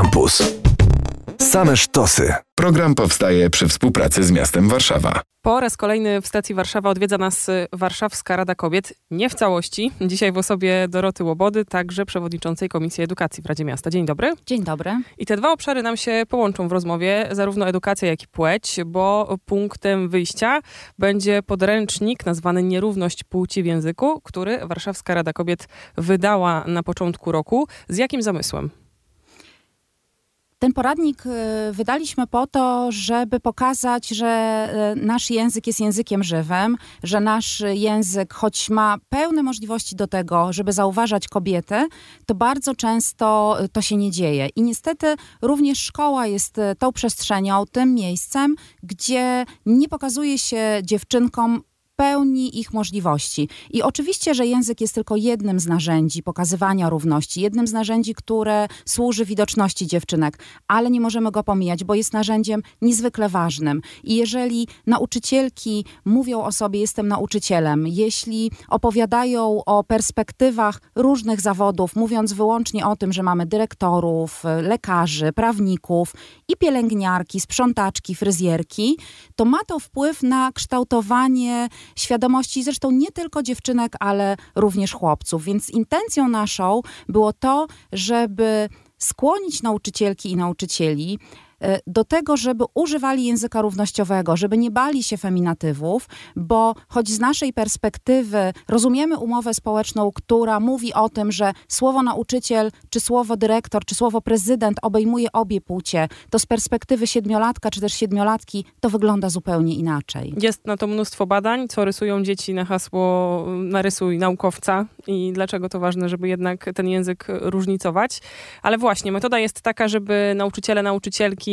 Campus. Same sztosy. Program powstaje przy współpracy z miastem Warszawa. Po raz kolejny w stacji Warszawa odwiedza nas y, Warszawska Rada Kobiet. Nie w całości. Dzisiaj w osobie Doroty Łobody, także przewodniczącej Komisji Edukacji w Radzie Miasta. Dzień dobry. Dzień dobry. I te dwa obszary nam się połączą w rozmowie, zarówno edukacja, jak i płeć, bo punktem wyjścia będzie podręcznik nazwany Nierówność płci w języku, który Warszawska Rada Kobiet wydała na początku roku. Z jakim zamysłem? Ten poradnik y, wydaliśmy po to, żeby pokazać, że y, nasz język jest językiem żywym, że nasz język, choć ma pełne możliwości do tego, żeby zauważać kobiety, to bardzo często y, to się nie dzieje. I niestety również szkoła jest tą przestrzenią, tym miejscem, gdzie nie pokazuje się dziewczynkom pełni ich możliwości. I oczywiście, że język jest tylko jednym z narzędzi pokazywania równości, jednym z narzędzi, które służy widoczności dziewczynek, ale nie możemy go pomijać, bo jest narzędziem niezwykle ważnym. I jeżeli nauczycielki mówią o sobie, jestem nauczycielem, jeśli opowiadają o perspektywach różnych zawodów, mówiąc wyłącznie o tym, że mamy dyrektorów, lekarzy, prawników i pielęgniarki, sprzątaczki, fryzjerki, to ma to wpływ na kształtowanie świadomości zresztą nie tylko dziewczynek, ale również chłopców. Więc intencją naszą było to, żeby skłonić nauczycielki i nauczycieli do tego, żeby używali języka równościowego, żeby nie bali się feminatywów, bo choć z naszej perspektywy rozumiemy umowę społeczną, która mówi o tym, że słowo nauczyciel, czy słowo dyrektor, czy słowo prezydent obejmuje obie płcie, to z perspektywy siedmiolatka, czy też siedmiolatki to wygląda zupełnie inaczej. Jest na to mnóstwo badań, co rysują dzieci na hasło narysuj naukowca i dlaczego to ważne, żeby jednak ten język różnicować. Ale właśnie, metoda jest taka, żeby nauczyciele, nauczycielki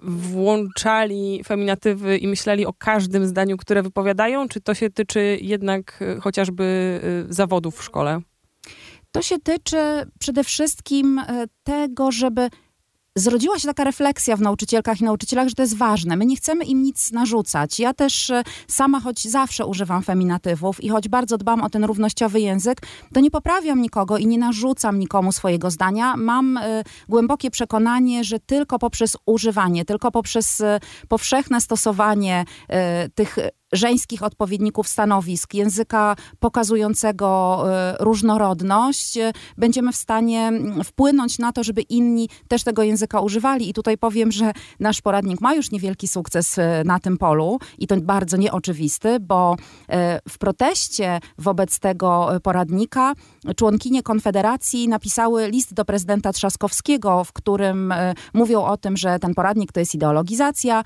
włączali feminatywy i myśleli o każdym zdaniu, które wypowiadają, czy to się tyczy jednak e, chociażby e, zawodów w szkole? To się tyczy przede wszystkim e, tego, żeby zrodziła się taka refleksja w nauczycielkach i nauczycielach, że to jest ważne. My nie chcemy im nic narzucać. Ja też e, sama, choć zawsze używam feminatywów i choć bardzo dbam o ten równościowy język, to nie poprawiam nikogo i nie narzucam nikomu swojego zdania. Mam y, głębokie przekonanie, że tylko poprzez używanie, tylko poprzez y, powszechne stosowanie y, tych żeńskich odpowiedników stanowisk, języka pokazującego e, różnorodność, e, będziemy w stanie wpłynąć na to, żeby inni też tego języka używali. I tutaj powiem, że nasz poradnik ma już niewielki sukces e, na tym polu i to bardzo nieoczywisty, bo w proteście wobec tego poradnika członkinie Konfederacji napisały list do prezydenta Trzaskowskiego, w którym mówią o tym, że ten poradnik to jest ideologizacja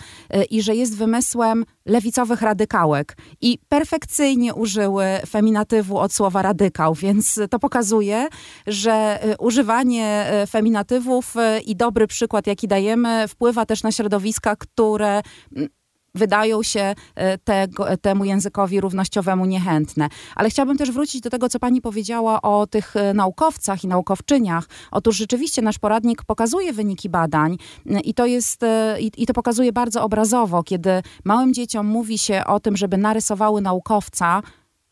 i że jest wymysłem lewicowych radykałek i perfekcyjnie użyły feminatywu od słowa radykał, więc to pokazuje, że y, używanie y, feminatywów y, i dobry przykład, jaki dajemy, wpływa też na środowiska, które mm, wydają się e, tego, temu językowi równościowemu niechętne. Ale chciałabym też wrócić do tego, co pani powiedziała o tych e, naukowcach i naukowczyniach. Otóż rzeczywiście nasz poradnik pokazuje wyniki badań e, i to jest, i, i to pokazuje bardzo obrazowo, kiedy małym dzieciom mówi się o tym, żeby narysowały naukowca,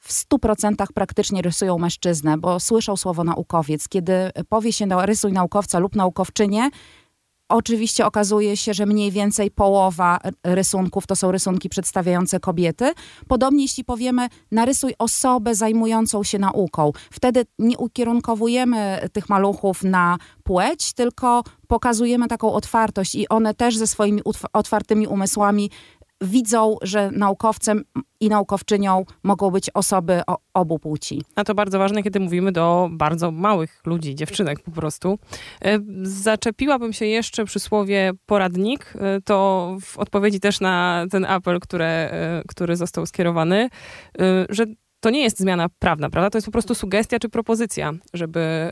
w 100% praktycznie rysują mężczyznę, bo słyszą słowo naukowiec. Kiedy powie się rysuj naukowca lub naukowczynię, Oczywiście okazuje się, że mniej więcej połowa rysunków to są rysunki przedstawiające kobiety. Podobnie jeśli powiemy, narysuj osobę zajmującą się nauką. Wtedy nie ukierunkowujemy tych maluchów na płeć, tylko pokazujemy taką otwartość i one też ze swoimi otwartymi umysłami widzą, że naukowcem i naukowczynią mogą być osoby o, obu płci. A to bardzo ważne, kiedy mówimy do bardzo małych ludzi, dziewczynek po prostu. E, zaczepiłabym się jeszcze przy słowie poradnik, e, to w odpowiedzi też na ten apel, które, e, który został skierowany, że to nie jest zmiana prawna, prawda? To jest po prostu sugestia czy propozycja, żeby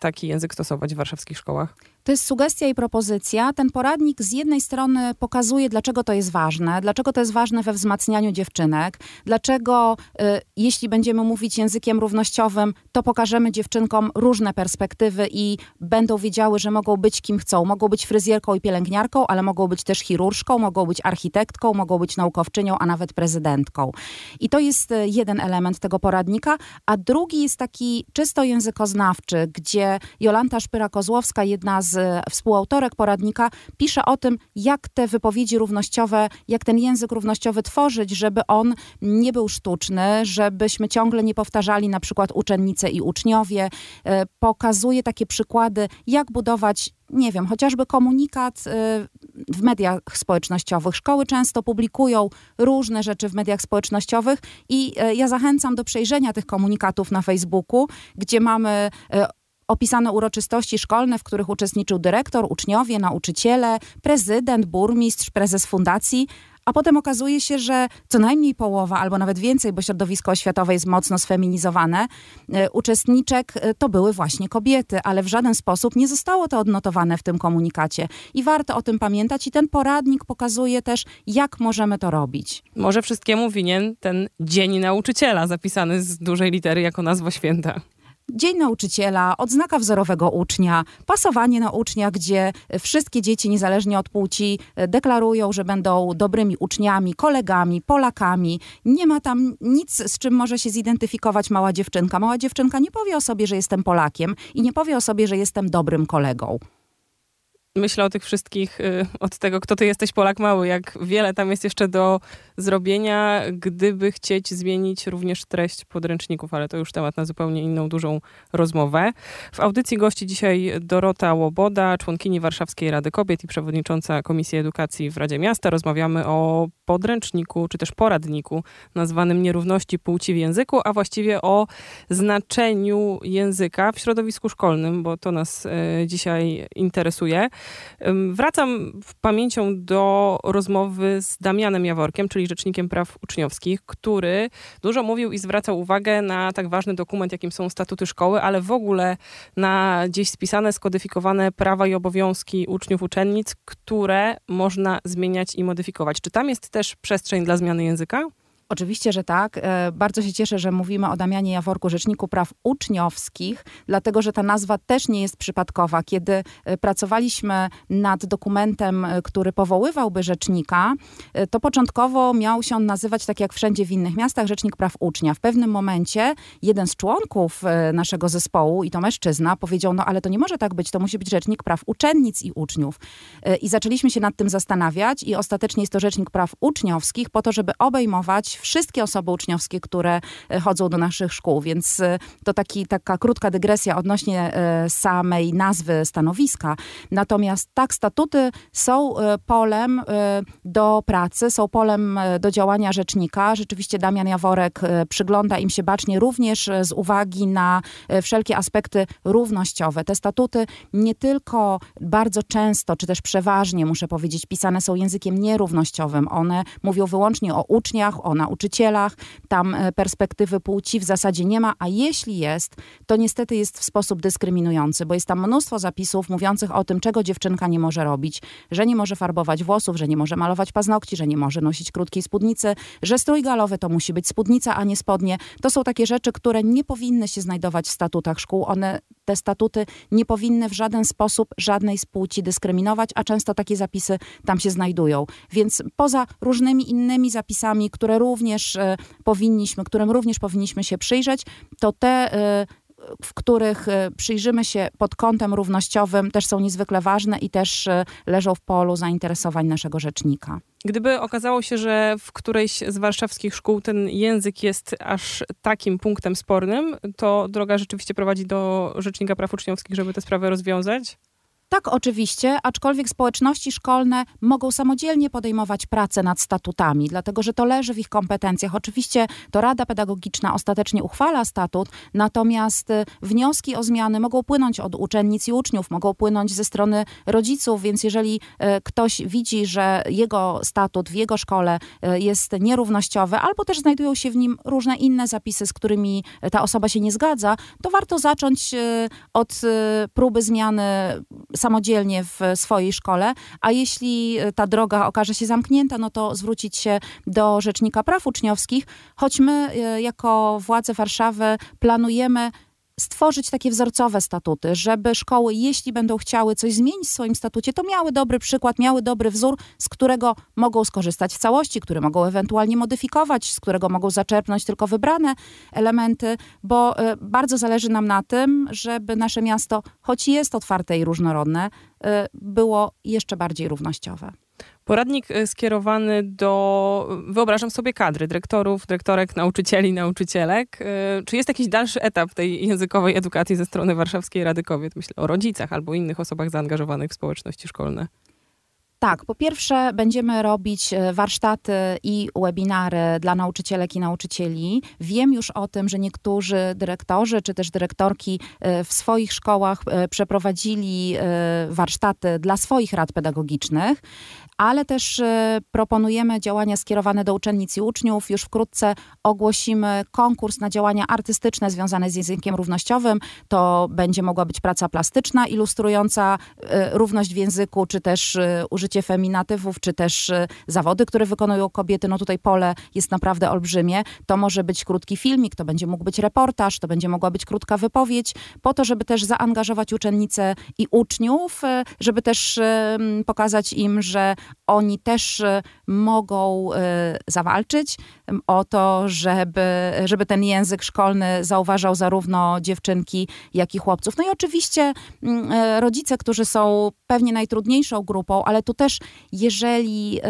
taki język stosować w warszawskich szkołach. To jest sugestia i propozycja. Ten poradnik z jednej strony pokazuje, dlaczego to jest ważne, dlaczego to jest ważne we wzmacnianiu dziewczynek, dlaczego y, jeśli będziemy mówić językiem równościowym, to pokażemy dziewczynkom różne perspektywy i będą wiedziały, że mogą być kim chcą. Mogą być fryzjerką i pielęgniarką, ale mogą być też chirurżką, mogą być architektką, mogą być naukowczynią, a nawet prezydentką. I to jest y, jeden element tego poradnika, a drugi jest taki czysto językoznawczy, gdzie Jolanta Szpyra-Kozłowska, jedna z z współautorek poradnika pisze o tym, jak te wypowiedzi równościowe, jak ten język równościowy tworzyć, żeby on nie był sztuczny, żebyśmy ciągle nie powtarzali na przykład uczennice i uczniowie. E, pokazuje takie przykłady, jak budować nie wiem, chociażby komunikat y, w mediach społecznościowych. Szkoły często publikują różne rzeczy w mediach społecznościowych i y, ja zachęcam do przejrzenia tych komunikatów na Facebooku, gdzie mamy y, opisane uroczystości szkolne, w których uczestniczył dyrektor, uczniowie, nauczyciele, prezydent, burmistrz, prezes fundacji, a potem okazuje się, że co najmniej połowa, albo nawet więcej, bo środowisko oświatowe jest mocno sfeminizowane, e, uczestniczek e, to były właśnie kobiety, ale w żaden sposób nie zostało to odnotowane w tym komunikacie. I warto o tym pamiętać i ten poradnik pokazuje też, jak możemy to robić. Może wszystkiemu winien ten Dzień Nauczyciela, zapisany z dużej litery jako nazwa święta. Dzień nauczyciela, odznaka wzorowego ucznia, pasowanie na ucznia, gdzie wszystkie dzieci, niezależnie od płci, deklarują, że będą dobrymi uczniami, kolegami, Polakami. Nie ma tam nic, z czym może się zidentyfikować mała dziewczynka. Mała dziewczynka nie powie o sobie, że jestem Polakiem i nie powie o sobie, że jestem dobrym kolegą myślę o tych wszystkich, y, od tego, kto ty jesteś Polak mały, jak wiele tam jest jeszcze do zrobienia, gdyby chcieć zmienić również treść podręczników, ale to już temat na zupełnie inną, dużą rozmowę. W audycji gości dzisiaj Dorota Łoboda, członkini Warszawskiej Rady Kobiet i przewodnicząca Komisji Edukacji w Radzie Miasta. Rozmawiamy o podręczniku, czy też poradniku nazwanym Nierówności płci w języku, a właściwie o znaczeniu języka w środowisku szkolnym, bo to nas y, dzisiaj interesuje. Wracam pamięcią do rozmowy z Damianem Jaworkiem, czyli Rzecznikiem Praw Uczniowskich, który dużo mówił i zwracał uwagę na tak ważny dokument, jakim są statuty szkoły, ale w ogóle na gdzieś spisane, skodyfikowane prawa i obowiązki uczniów, uczennic, które można zmieniać i modyfikować. Czy tam jest też przestrzeń dla zmiany języka? Oczywiście, że tak. E, bardzo się cieszę, że mówimy o Damianie Jaworku, Rzeczniku Praw Uczniowskich, dlatego że ta nazwa też nie jest przypadkowa. Kiedy e, pracowaliśmy nad dokumentem, e, który powoływałby rzecznika, to początkowo miał się on nazywać, tak jak wszędzie w innych miastach, Rzecznik Praw Ucznia. W pewnym momencie jeden z członków naszego zespołu, i to mężczyzna, powiedział, no ale to nie może tak być, to musi być Rzecznik Praw Uczennic i Uczniów. I zaczęliśmy się nad tym zastanawiać i ostatecznie jest to Rzecznik Praw Uczniowskich po to, żeby obejmować wszystkie osoby uczniowskie, które e, chodzą do naszych szkół, więc e, to taki, taka krótka dygresja odnośnie e, samej nazwy stanowiska. Natomiast tak, statuty są polem do pracy, są polem do działania rzecznika. Rzeczywiście Damian Jaworek przygląda im się bacznie również z uwagi na wszelkie aspekty równościowe. Te statuty nie tylko bardzo często, czy też przeważnie, muszę powiedzieć, pisane są językiem nierównościowym. One mówią wyłącznie o uczniach, o nauczycielach, tam e, perspektywy płci w zasadzie nie ma, a jeśli jest, to niestety jest w sposób dyskryminujący, bo jest tam mnóstwo zapisów mówiących o tym, czego dziewczynka nie może robić, że nie może farbować włosów, że nie może malować paznokci, że nie może nosić krótkiej spódnicy, że strój galowy to musi być spódnica, a nie spodnie. To są takie rzeczy, które nie powinny się znajdować w statutach szkół. One, te statuty nie powinny w żaden sposób żadnej z płci dyskryminować, a często takie zapisy tam się znajdują. Więc poza różnymi innymi zapisami, które również e, powinniśmy, którym również powinniśmy się przyjrzeć, to te e, w których e, przyjrzymy się pod kątem równościowym, też są niezwykle ważne i też leżą w polu zainteresowań naszego rzecznika. Gdyby okazało się, że w którejś z warszawskich szkół ten język jest aż takim punktem spornym, to droga rzeczywiście prowadzi do Rzecznika Praw Uczniowskich, żeby te sprawy rozwiązać? Tak, oczywiście, aczkolwiek społeczności szkolne mogą samodzielnie podejmować pracę nad statutami, dlatego że to leży w ich kompetencjach. Oczywiście to Rada Pedagogiczna ostatecznie uchwala statut, natomiast y, wnioski o zmiany mogą płynąć od uczennic i uczniów, mogą płynąć ze strony rodziców, więc jeżeli y, ktoś widzi, że jego statut w jego szkole y, jest nierównościowy, albo też znajdują się w nim różne inne zapisy, z którymi ta osoba się nie zgadza, to warto zacząć od próby zmiany samodzielnie w swojej szkole, a jeśli e, ta droga okaże się zamknięta, no to zwrócić się do Rzecznika Praw Uczniowskich, choć my e, jako władze Warszawy planujemy stworzyć takie wzorcowe statuty, żeby szkoły, jeśli będą chciały coś zmienić w swoim statucie, to miały dobry przykład, miały dobry wzór, z którego mogą skorzystać w całości, który mogą ewentualnie modyfikować, z którego mogą zaczerpnąć tylko wybrane elementy, bo y, bardzo zależy nam na tym, żeby nasze miasto, choć jest otwarte i różnorodne, y, było jeszcze bardziej równościowe. Poradnik y, skierowany do, wyobrażam sobie, kadry, dyrektorów, dyrektorek, nauczycieli, nauczycielek. Y, czy jest jakiś dalszy etap tej językowej edukacji ze strony Warszawskiej Rady Kobiet? Myślę o rodzicach albo innych osobach zaangażowanych w społeczności szkolne. Tak, po pierwsze będziemy robić e, warsztaty i webinary dla nauczycielek i nauczycieli. Wiem już o tym, że niektórzy dyrektorzy czy też dyrektorki w swoich szkołach przeprowadzili warsztaty dla swoich rad pedagogicznych ale też e, proponujemy działania skierowane do uczennic i uczniów. Już wkrótce ogłosimy konkurs na działania artystyczne związane z językiem równościowym. To będzie mogła być praca plastyczna, ilustrująca e, równość w języku, czy też e, użycie feminatywów, czy też zawody, które wykonują kobiety. No tutaj pole jest naprawdę olbrzymie. To może być krótki filmik, to będzie mógł być reportaż, to będzie mogła być krótka wypowiedź, po to, żeby też zaangażować uczennice i uczniów, żeby też pokazać im, że oni też e, mogą e, zawalczyć o to, żeby, żeby ten język szkolny zauważał zarówno dziewczynki, jak i chłopców. No i oczywiście e, rodzice, którzy są pewnie najtrudniejszą grupą, ale tu też, jeżeli,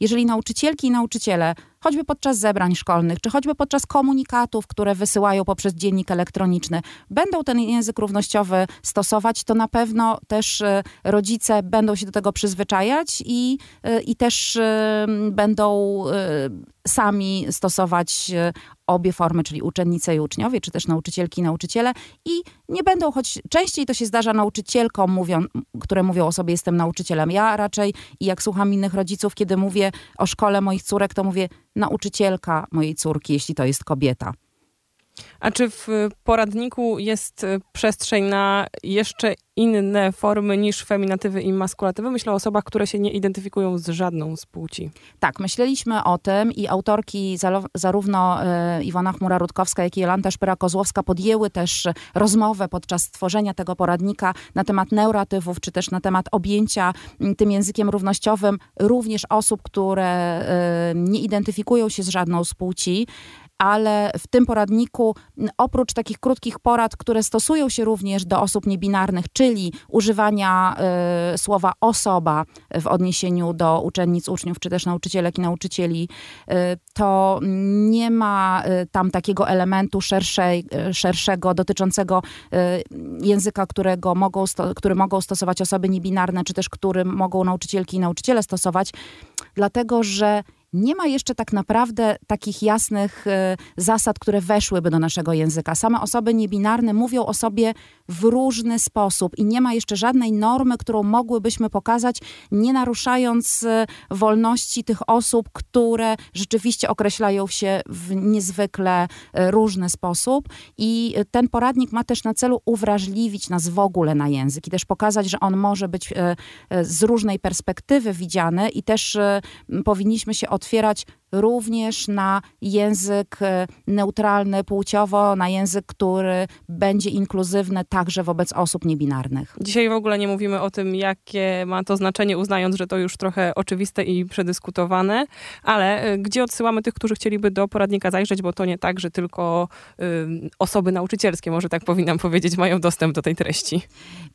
jeżeli nauczycielki i nauczyciele choćby podczas zebrań szkolnych, czy choćby podczas komunikatów, które wysyłają poprzez dziennik elektroniczny, będą ten język równościowy stosować, to na pewno też e, rodzice będą się do tego przyzwyczajać i, e, i też e, będą sami stosować obie formy, czyli uczennice i uczniowie, czy też nauczycielki i nauczyciele i nie będą, choć częściej to się zdarza nauczycielkom, mówią, które mówią o sobie jestem nauczycielem. Ja raczej i jak słucham innych rodziców, kiedy mówię o szkole moich córek, to mówię nauczycielka mojej córki, jeśli to jest kobieta. A czy w poradniku jest e, przestrzeń na jeszcze inne formy niż feminatywy i maskulatywy? Myślę o osobach, które się nie identyfikują z żadną z płci. Tak, myśleliśmy o tym i autorki zarówno e, Iwona Chmura-Rutkowska, jak i Jolanta Szpyra-Kozłowska podjęły też rozmowę podczas tworzenia tego poradnika na temat neuratywów, czy też na temat objęcia tym językiem równościowym również osób, które e, nie identyfikują się z żadną z płci ale w tym poradniku oprócz takich krótkich porad, które stosują się również do osób niebinarnych, czyli używania y, słowa osoba w odniesieniu do uczennic, uczniów, czy też nauczycielek i nauczycieli, y, to nie ma y, tam takiego elementu szerszej, szerszego dotyczącego języka, którego mogą, który mogą stosować osoby niebinarne, czy też który mogą nauczycielki i nauczyciele stosować, dlatego że nie ma jeszcze tak naprawdę takich jasnych e, zasad, które weszłyby do naszego języka. Same osoby niebinarne mówią o sobie w różny sposób i nie ma jeszcze żadnej normy, którą mogłybyśmy pokazać, nie naruszając e, wolności tych osób, które rzeczywiście określają się w niezwykle e, różny sposób. I ten poradnik ma też na celu uwrażliwić nas w ogóle na język i też pokazać, że on może być z różnej perspektywy widziany i też powinniśmy się otwierać również na język e, neutralny płciowo, na język, który będzie inkluzywny także wobec osób niebinarnych. Dzisiaj w ogóle nie mówimy o tym, jakie ma to znaczenie, uznając, że to już trochę oczywiste i przedyskutowane, ale e, gdzie odsyłamy tych, którzy chcieliby do poradnika zajrzeć, bo to nie tak, że tylko y, osoby nauczycielskie, może tak powinnam powiedzieć, mają dostęp do tej treści.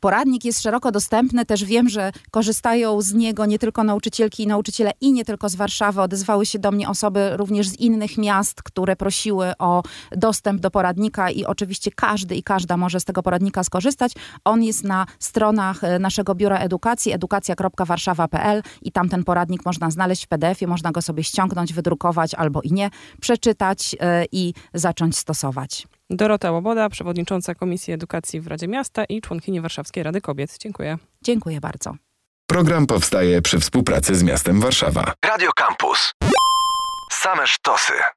Poradnik jest szeroko dostępny, też wiem, że korzystają z niego nie tylko nauczycielki i nauczyciele i nie tylko z Warszawy, odezwały się do mnie osoby również z innych miast, które prosiły o dostęp do poradnika i oczywiście każdy i każda może z tego poradnika skorzystać. On jest na stronach e, naszego Biura Edukacji, edukacja.warszawa.pl i tam ten poradnik można znaleźć w PDF-ie, można go sobie ściągnąć, wydrukować albo i nie, przeczytać e, i zacząć stosować. Dorota Łoboda, przewodnicząca Komisji Edukacji w Radzie Miasta i członkini Warszawskiej Rady Kobiet. Dziękuję. Dziękuję bardzo. Program powstaje przy współpracy z miastem Warszawa. Radio Campus. Same sztosy.